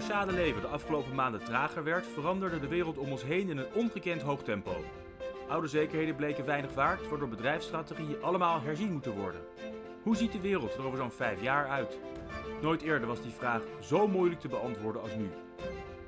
sociale leven de afgelopen maanden trager werd, veranderde de wereld om ons heen in een ongekend hoog tempo. Oude zekerheden bleken weinig waard, waardoor bedrijfsstrategieën allemaal herzien moeten worden. Hoe ziet de wereld er over zo'n vijf jaar uit? Nooit eerder was die vraag zo moeilijk te beantwoorden als nu.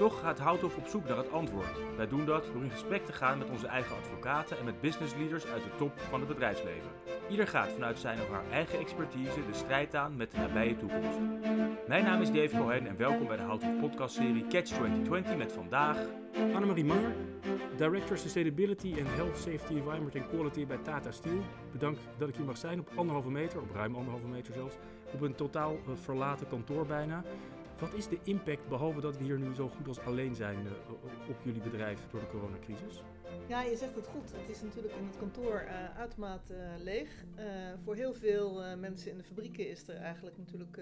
Toch gaat Houthof op zoek naar het antwoord. Wij doen dat door in gesprek te gaan met onze eigen advocaten en met business leaders uit de top van het bedrijfsleven. Ieder gaat vanuit zijn of haar eigen expertise de strijd aan met de nabije toekomst. Mijn naam is Dave Cohen en welkom bij de Houthof podcastserie Catch 2020 met vandaag... Annemarie Manger, Director Sustainability and Health Safety Environment and Quality bij Tata Steel. Bedankt dat ik hier mag zijn op anderhalve meter, op ruim anderhalve meter zelfs. Op een totaal eh, verlaten kantoor bijna. Wat is de impact, behalve dat we hier nu zo goed als alleen zijn eh, op jullie bedrijf door de coronacrisis? Ja, je zegt het goed. Het is natuurlijk in het kantoor uh, uitermate uh, leeg. Voor heel veel mensen in de fabrieken is er eigenlijk natuurlijk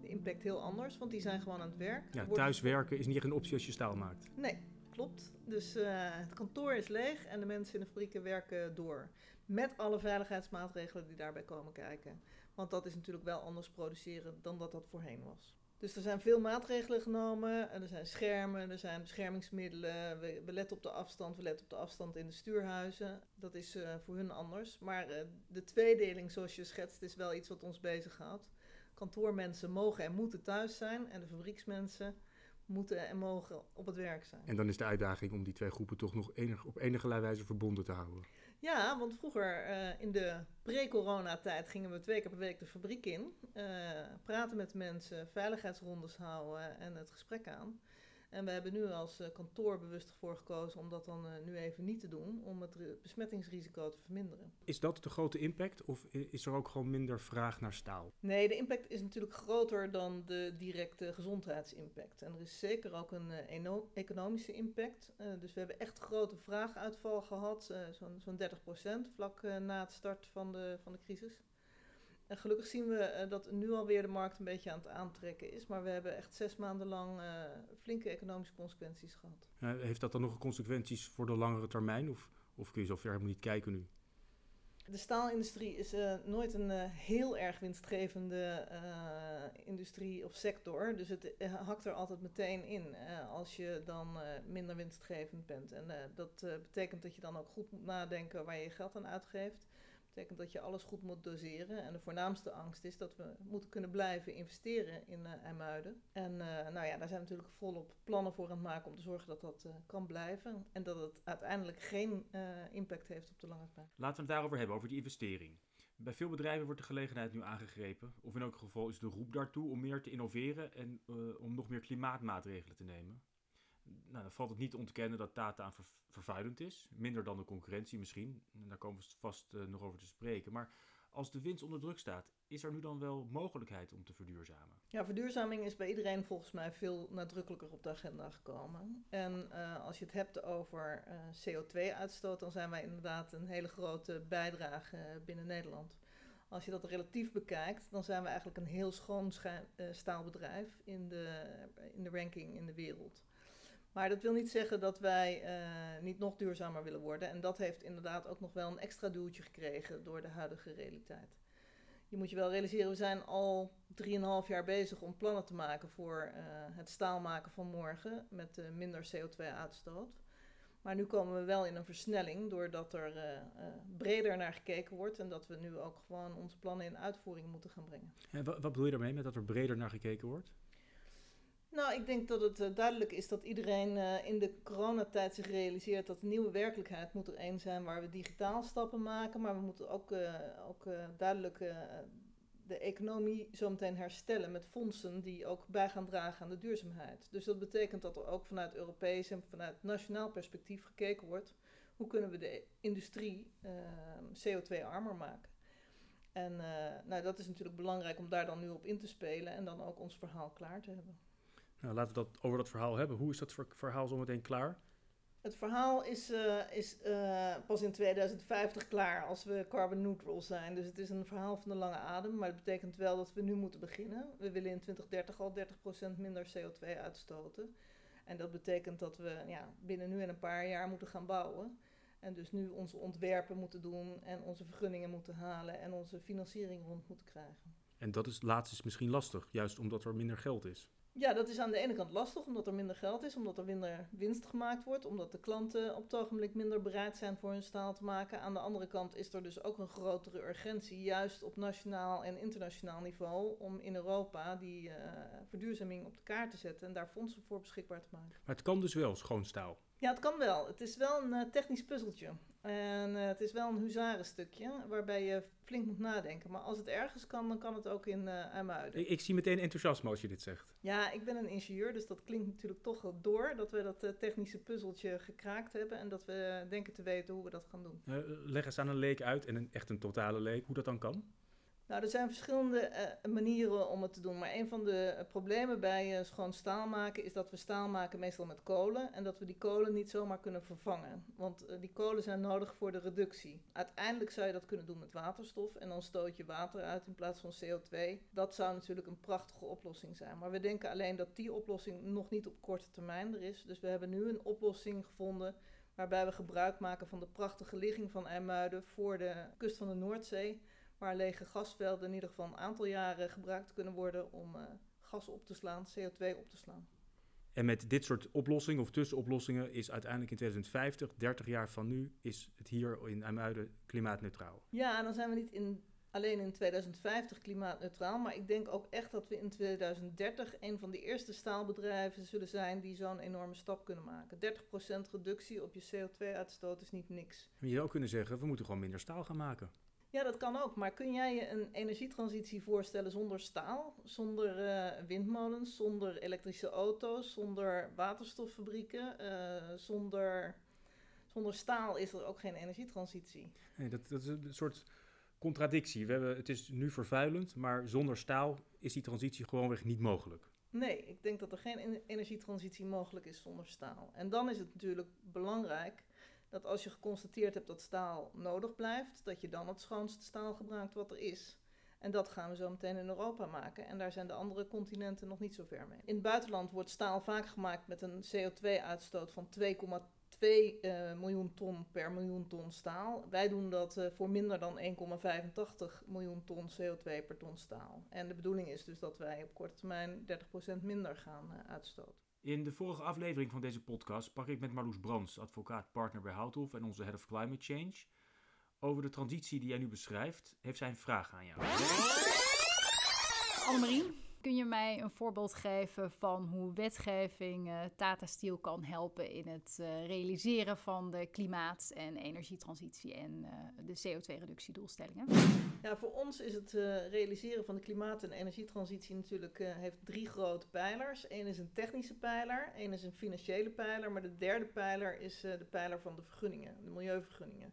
de impact heel anders, want die zijn gewoon aan het werk. Ja, thuiswerken is niet echt een optie als je staal maakt. Nee, klopt. Dus het kantoor is leeg en de mensen in de fabrieken werken door. Met alle veiligheidsmaatregelen die daarbij komen kijken. Want dat is natuurlijk wel anders produceren dan dat dat voorheen was. Dus er zijn veel maatregelen genomen. Er zijn schermen, er zijn beschermingsmiddelen. We, letten op de afstand, we letten op de afstand in de stuurhuizen. Dat is uh, voor hun anders. Maar uh, de tweedeling, zoals je schetst, is wel iets wat ons bezighoudt. Kantoormensen mogen en moeten thuis zijn. En de fabrieksmensen moeten en mogen op het werk zijn. En dan is de uitdaging om die twee groepen toch nog enig, op enige wijze verbonden te houden. Ja, want vroeger uh, in de pre-coronatijd gingen we twee keer per week de fabriek in. Uh, praten met mensen, veiligheidsrondes houden en het gesprek aan. En we hebben nu als eh, kantoor bewust voor gekozen om dat dan uh, nu even niet te doen, om het besmettingsrisico te verminderen. Is dat de grote impact of is er ook gewoon minder vraag naar staal? Nee, de impact is natuurlijk groter dan de directe gezondheidsimpact. En er is zeker ook een uh, economische impact. dus we hebben echt grote vraaguitval gehad, zo'n zo'n 30% vlak na het start van de, van de crisis. En gelukkig zien we uh, dat nu alweer de markt een beetje aan het aantrekken is. Maar we hebben echt zes maanden lang uh, flinke economische consequenties gehad. Heeft dat dan nog consequenties voor de langere termijn? Of, of kun je zover helemaal niet kijken nu? De staalindustrie is nooit een heel erg winstgevende industrie of sector. Dus het hakt er altijd meteen in als je dan minder winstgevend bent. En dat betekent dat je dan ook goed moet nadenken waar je je geld aan uitgeeft betekent dat je alles goed moet doseren. En de voornaamste angst is dat we moeten kunnen blijven investeren in uh, IJmuiden. En uh, nou ja, daar zijn we natuurlijk volop plannen voor aan het maken om te zorgen dat dat uh, kan blijven. En dat het uiteindelijk geen impact heeft op de lange termijn. Laten we het daarover hebben, over die investering. Bij veel bedrijven wordt de gelegenheid nu aangegrepen. Of in elk geval is de roep daartoe om meer te innoveren en om nog meer klimaatmaatregelen te nemen nou, dan valt het niet te ontkennen dat Tata vervuilend is. Minder dan de concurrentie misschien. En daar komen we vast uh, nog over te spreken. Maar als de winst onder druk staat, is er nu dan wel mogelijkheid om te verduurzamen? Ja, verduurzaming is bij iedereen volgens mij veel nadrukkelijker op de agenda gekomen. En uh, als je het hebt over uh, CO2-uitstoot, dan zijn wij inderdaad een hele grote bijdrage binnen Nederland. Als je dat relatief bekijkt, dan zijn we eigenlijk een heel schoon staalbedrijf in de, in de ranking in de wereld. Maar dat wil niet zeggen dat wij uh, niet nog duurzamer willen worden. En dat heeft inderdaad ook nog wel een extra duwtje gekregen door de huidige realiteit. Je moet je wel realiseren, we zijn al 3,5 jaar bezig om plannen te maken voor uh, het staal maken van morgen met minder CO2-uitstoot. Maar nu komen we wel in een versnelling doordat er breder naar gekeken wordt en dat we nu ook gewoon onze plannen in uitvoering moeten gaan brengen. En wat bedoel je daarmee met dat er breder naar gekeken wordt? Nou, ik denk dat het uh, duidelijk is dat iedereen uh, in de coronatijd zich realiseert dat de nieuwe werkelijkheid moet er één zijn waar we digitaal stappen maken. Maar we moeten ook, uh, ook duidelijk de economie zometeen herstellen met fondsen die ook bij gaan dragen aan de duurzaamheid. Dus dat betekent dat er ook vanuit Europees en vanuit nationaal perspectief gekeken wordt hoe kunnen we de industrie CO2-armer maken. En nou, dat is natuurlijk belangrijk om daar dan nu op in te spelen en dan ook ons verhaal klaar te hebben. Nou, laten we dat over dat verhaal hebben. Hoe is dat verhaal zometeen klaar? Het verhaal is, uh, is uh, pas in 2050 klaar als we carbon neutral zijn. Dus het is een verhaal van de lange adem. Maar het betekent wel dat we nu moeten beginnen. We willen in 2030 al 30% minder CO2 uitstoten. En dat betekent dat we ja, binnen nu en een paar jaar moeten gaan bouwen. En dus nu onze ontwerpen moeten doen en onze vergunningen moeten halen en onze financiering rond moeten krijgen. En dat is laatst is misschien lastig, juist omdat er minder geld is. Ja, dat is aan de ene kant lastig omdat er minder geld is, omdat er minder winst gemaakt wordt, omdat de klanten op het ogenblik minder bereid zijn voor hun staal te maken. Aan de andere kant is er dus ook een grotere urgentie, juist op nationaal en internationaal niveau, om in Europa die uh, verduurzaming op de kaart te zetten en daar fondsen voor beschikbaar te maken. Maar het kan dus wel, schoon staal. Ja, het kan wel. Het is wel een uh, technisch puzzeltje. En uh, het is wel een huzarenstukje waarbij je flink moet nadenken. Maar als het ergens kan, dan kan het ook in uh, IJmuiden. Ik, ik, zie meteen enthousiasme als je dit zegt. Ja, ik ben een ingenieur, dus dat klinkt natuurlijk toch wel door dat we dat uh, technische puzzeltje gekraakt hebben en dat we denken te weten hoe we dat gaan doen. leg eens aan een leek uit, en een, echt een totale leek, hoe dat dan kan. Nou, er zijn verschillende uh, manieren om het te doen. Maar een van de uh, problemen bij uh, schoon staal maken is dat we staal maken meestal met kolen. En dat we die kolen niet zomaar kunnen vervangen. Want die kolen zijn nodig voor de reductie. Uiteindelijk zou je dat kunnen doen met waterstof. En dan stoot je water uit in plaats van CO2. Dat zou natuurlijk een prachtige oplossing zijn. Maar we denken alleen dat die oplossing nog niet op korte termijn er is. Dus we hebben nu een oplossing gevonden waarbij we gebruik maken van de prachtige ligging van IJmuiden voor de kust van de Noordzee waar lege gasvelden in ieder geval een aantal jaren gebruikt kunnen worden om uh, gas op te slaan, CO2 op te slaan. En met dit soort oplossingen of tussenoplossingen is uiteindelijk in 2050, 30 jaar van nu, is het hier in IJmuiden klimaatneutraal. Ja, en dan zijn we niet in, alleen in 2050 klimaatneutraal, maar ik denk ook echt dat we in 2030 een van de eerste staalbedrijven zullen zijn die zo'n enorme stap kunnen maken. 30% reductie op je CO2-uitstoot is niet niks. Je zou kunnen zeggen, we moeten gewoon minder staal gaan maken. Ja, dat kan ook. Maar kun jij je een energietransitie voorstellen zonder staal, zonder uh, windmolens, zonder elektrische auto's, zonder waterstoffabrieken, uh, zonder, zonder staal is er ook geen energietransitie? Nee, dat, dat is een soort contradictie. We hebben, het is nu vervuilend, maar zonder staal is die transitie gewoonweg niet mogelijk. Nee, ik denk dat er geen energietransitie mogelijk is zonder staal. En dan is het natuurlijk belangrijk dat als je geconstateerd hebt dat staal nodig blijft, dat je dan het schoonste staal gebruikt wat er is. En dat gaan we zo meteen in Europa maken. En daar zijn de andere continenten nog niet zo ver mee. In het buitenland wordt staal vaak gemaakt met een CO2-uitstoot van 2,2 uh, miljoen ton per miljoen ton staal. Wij doen dat uh, voor minder dan 1,85 miljoen ton CO2 per ton staal. En de bedoeling is dus dat wij op korte termijn 30% minder gaan uh, uitstoten. In de vorige aflevering van deze podcast sprak ik met Marloes Brands, advocaat partner bij Houthof en onze Head of Climate Change. Over de transitie die jij nu beschrijft, heeft zij een vraag aan jou. Annemarie, kun je mij een voorbeeld geven van hoe wetgeving uh, Tata Steel kan helpen in het uh, realiseren van de klimaat- en energietransitie en uh, de CO2-reductiedoelstellingen? Ja, voor ons is het realiseren van de klimaat- en energietransitie natuurlijk heeft drie grote pijlers. Eén is een technische pijler, één is een financiële pijler, maar de derde pijler is de pijler van de vergunningen, de milieuvergunningen.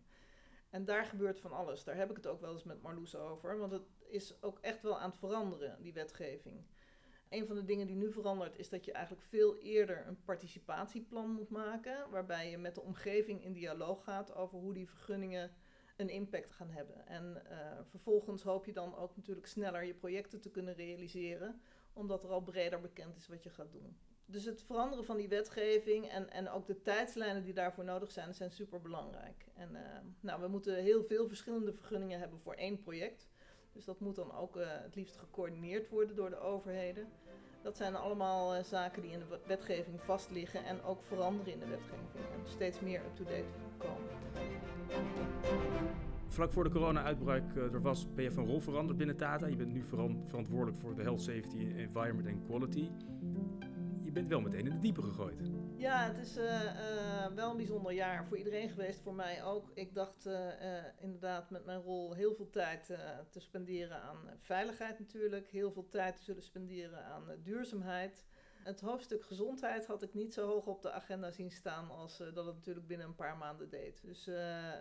En daar gebeurt van alles. Daar heb ik het ook wel eens met Marloes over. Want het is ook echt wel aan het veranderen, die wetgeving. Een van de dingen die nu verandert is dat je eigenlijk veel eerder een participatieplan moet maken. Waarbij je met de omgeving in dialoog gaat over hoe die vergunningen een impact gaan hebben. En uh, vervolgens hoop je dan ook natuurlijk sneller je projecten te kunnen realiseren. Omdat er al breder bekend is wat je gaat doen dus het veranderen van die wetgeving en, en ook de tijdslijnen die daarvoor nodig zijn, zijn super belangrijk. En uh, nou, we moeten heel veel verschillende vergunningen hebben voor één project. Dus dat moet dan ook uh, het liefst gecoördineerd worden door de overheden. Dat zijn allemaal uh, zaken die in de wetgeving vastliggen en ook veranderen in de wetgeving. En steeds meer up-to-date komen. Vlak voor de corona-uitbraak er was, ben je van rol veranderd binnen Tata. Je bent nu verantwoordelijk voor de health, safety, environment en quality bent wel meteen in de diepe gegooid. Ja, het is uh, uh, wel een bijzonder jaar voor iedereen geweest, voor mij ook. Ik dacht uh, inderdaad met mijn rol heel veel tijd te spenderen aan veiligheid natuurlijk, heel veel tijd te zullen spenderen aan duurzaamheid. Het hoofdstuk gezondheid had ik niet zo hoog op de agenda zien staan als dat het natuurlijk binnen een paar maanden deed. Dus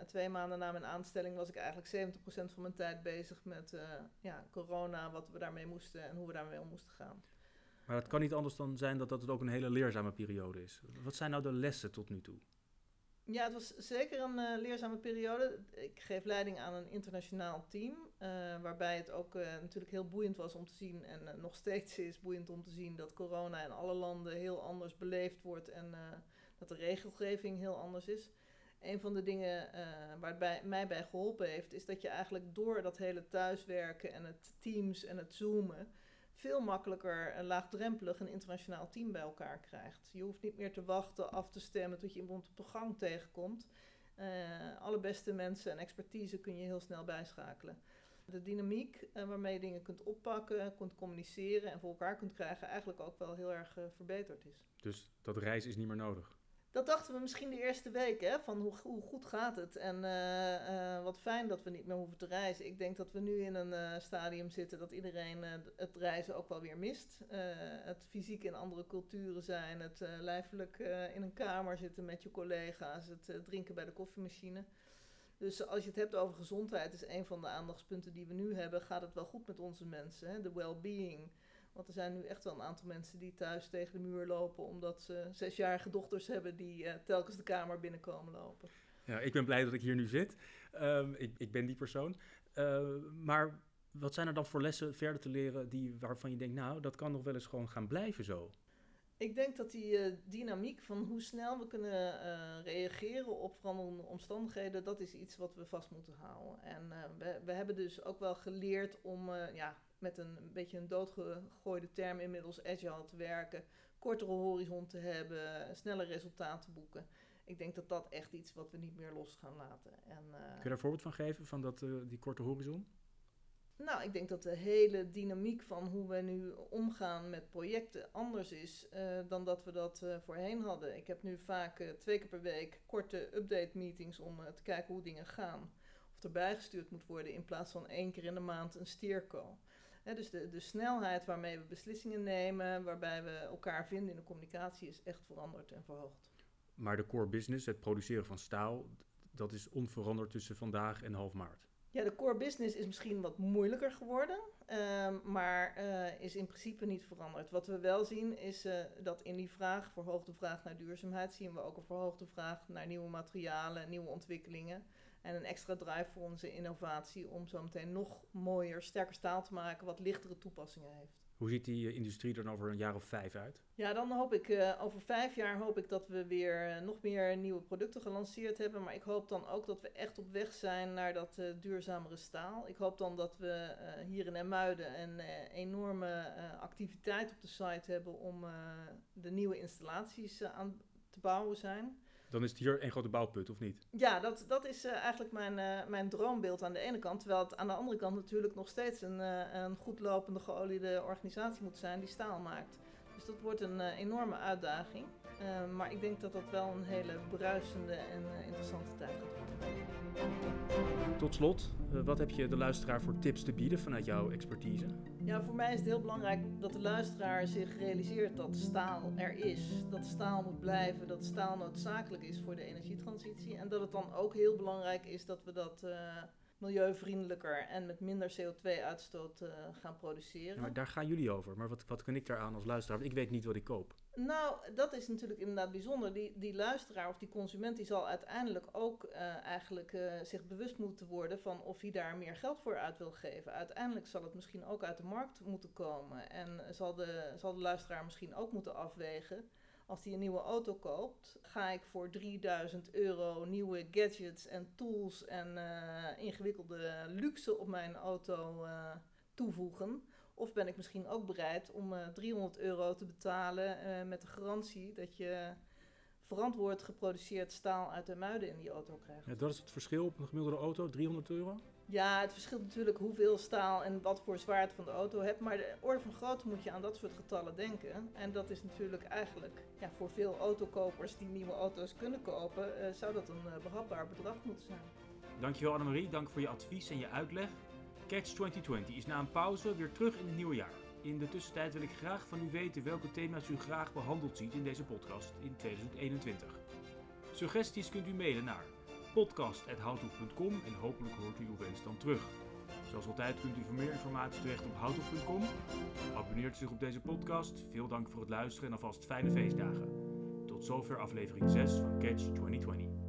twee maanden na mijn aanstelling was ik eigenlijk 70% van mijn tijd bezig met ja, corona, wat we daarmee moesten en hoe we daarmee om moesten gaan. Maar het kan niet anders dan zijn dat, dat het ook een hele leerzame periode is. Wat zijn nou de lessen tot nu toe? Ja, het was zeker een uh, leerzame periode. Ik geef leiding aan een internationaal team, uh, waarbij het ook uh, natuurlijk heel boeiend was om te zien, en nog steeds is boeiend om te zien, dat corona in alle landen heel anders beleefd wordt en dat de regelgeving heel anders is. Een van de dingen waar het mij bij geholpen heeft, is dat je eigenlijk door dat hele thuiswerken en het Teams en het Zoomen veel makkelijker en laagdrempelig een internationaal team bij elkaar krijgt. Je hoeft niet meer te wachten, af te stemmen tot je iemand op de gang tegenkomt. Uh, alle beste mensen en expertise kun je heel snel bijschakelen. De dynamiek uh, waarmee je dingen kunt oppakken, kunt communiceren en voor elkaar kunt krijgen, eigenlijk ook wel heel erg uh, verbeterd is. Dus dat reis is niet meer nodig? Dat dachten we misschien de eerste week, hè, van hoe, hoe goed gaat het en uh, uh, wat fijn dat we niet meer hoeven te reizen. Ik denk dat we nu in een uh, stadium zitten dat iedereen het reizen ook wel weer mist. het fysiek in andere culturen zijn, het lijfelijk in een kamer zitten met je collega's, het drinken bij de koffiemachine. Dus als je het hebt over gezondheid, is een van de aandachtspunten die we nu hebben, gaat het wel goed met onze mensen, hè? de well-being. Want er zijn nu echt wel een aantal mensen die thuis tegen de muur lopen omdat ze zesjarige dochters hebben die uh, telkens de kamer binnenkomen lopen. Ja, ik ben blij dat ik hier nu zit. Uh, ik, ik, ben die persoon. Uh, maar wat zijn er dan voor lessen verder te leren die, waarvan je denkt, nou, dat kan nog wel eens gewoon gaan blijven zo? Ik denk dat die uh, dynamiek van hoe snel we kunnen uh, reageren op veranderende omstandigheden, dat is iets wat we vast moeten houden. En uh, we, we, hebben dus ook wel geleerd om ja, met een, een beetje een doodgegooide term inmiddels agile te werken, kortere horizon te hebben, snelle resultaten boeken. Ik denk dat dat echt iets wat we niet meer los gaan laten. En, Kun je daar een voorbeeld van geven, van dat, die korte horizon? Nou, ik denk dat de hele dynamiek van hoe we nu omgaan met projecten anders is uh, dan dat we dat uh, voorheen hadden. Ik heb nu vaak uh, twee keer per week korte update meetings om te kijken hoe dingen gaan. Of er bijgestuurd moet worden in plaats van één keer in de maand een dus de, de snelheid waarmee we beslissingen nemen, waarbij we elkaar vinden in de communicatie, is echt veranderd en verhoogd. Maar de core business, het produceren van staal, dat is onveranderd tussen vandaag en half maart. Ja, de core business is misschien wat moeilijker geworden, um, maar uh, is in principe niet veranderd. Wat we wel zien is uh, dat in die vraag, verhoogde vraag naar duurzaamheid, zien we ook een verhoogde vraag naar nieuwe materialen, nieuwe ontwikkelingen. En een extra drive voor onze innovatie om zo meteen nog mooier, sterker staal te maken, wat lichtere toepassingen heeft. Hoe ziet die uh, industrie er over een jaar of vijf uit? Ja, dan hoop ik uh, over vijf jaar hoop ik dat we weer uh, nog meer nieuwe producten gelanceerd hebben. Maar ik hoop dan ook dat we echt op weg zijn naar dat duurzamere staal. Ik hoop dan dat we hier in Emuiden een enorme activiteit op de site hebben om de nieuwe installaties aan te bouwen zijn. Dan is het hier een grote bouwput, of niet? Ja, dat, dat is uh, eigenlijk mijn, uh, mijn droombeeld aan de ene kant. Terwijl het aan de andere kant natuurlijk nog steeds een, uh, een goed lopende, geoliede organisatie moet zijn die staal maakt. Dus dat wordt een enorme uitdaging. maar ik denk dat dat wel een hele bruisende en interessante tijd gaat worden. Tot slot, wat heb je de luisteraar voor tips te bieden vanuit jouw expertise? Ja, voor mij is het heel belangrijk dat de luisteraar zich realiseert dat staal er is. Dat staal moet blijven, dat staal noodzakelijk is voor de energietransitie. En dat het dan ook heel belangrijk is dat we dat uh, milieuvriendelijker en met minder CO2-uitstoot uh, gaan produceren. Ja, maar daar gaan jullie over. Maar wat, wat kan ik daaraan als luisteraar? Want ik weet niet wat ik koop. Nou, dat is natuurlijk inderdaad bijzonder. Die, die luisteraar of die consument die zal uiteindelijk ook uh, eigenlijk uh, zich bewust moeten worden van of hij daar meer geld voor uit wil geven. Uiteindelijk zal het misschien ook uit de markt moeten komen. En zal de, zal de luisteraar misschien ook moeten afwegen. Als hij een nieuwe auto koopt, ga ik voor 3000 euro nieuwe gadgets en tools en uh, ingewikkelde luxe op mijn auto toevoegen. Of ben ik misschien ook bereid om uh, 300 euro te betalen met de garantie dat je verantwoord geproduceerd staal uit de muiden in die auto krijgt. Dat is het verschil op een gemiddelde auto, 300 euro? Ja, het verschilt natuurlijk hoeveel staal en wat voor zwaarte van de auto hebt. Maar de orde van grootte moet je aan dat soort getallen denken. En dat is natuurlijk eigenlijk ja, voor veel autokopers die nieuwe auto's kunnen kopen, uh, zou dat een uh, behapbaar bedrag moeten zijn. Dankjewel Annemarie, dank voor je advies en je uitleg. Catch 2020 is na een pauze weer terug in het nieuwe jaar. In de tussentijd wil ik graag van u weten welke thema's u graag behandeld ziet in deze podcast in 2021. Suggesties kunt u mailen naar podcast.houtof.com en hopelijk hoort u uw wens dan terug. Zoals altijd kunt u voor meer informatie terecht op houtof.com. Abonneert zich op deze podcast. Veel dank voor het luisteren en alvast fijne feestdagen. Tot zover aflevering 6 van Catch 2020.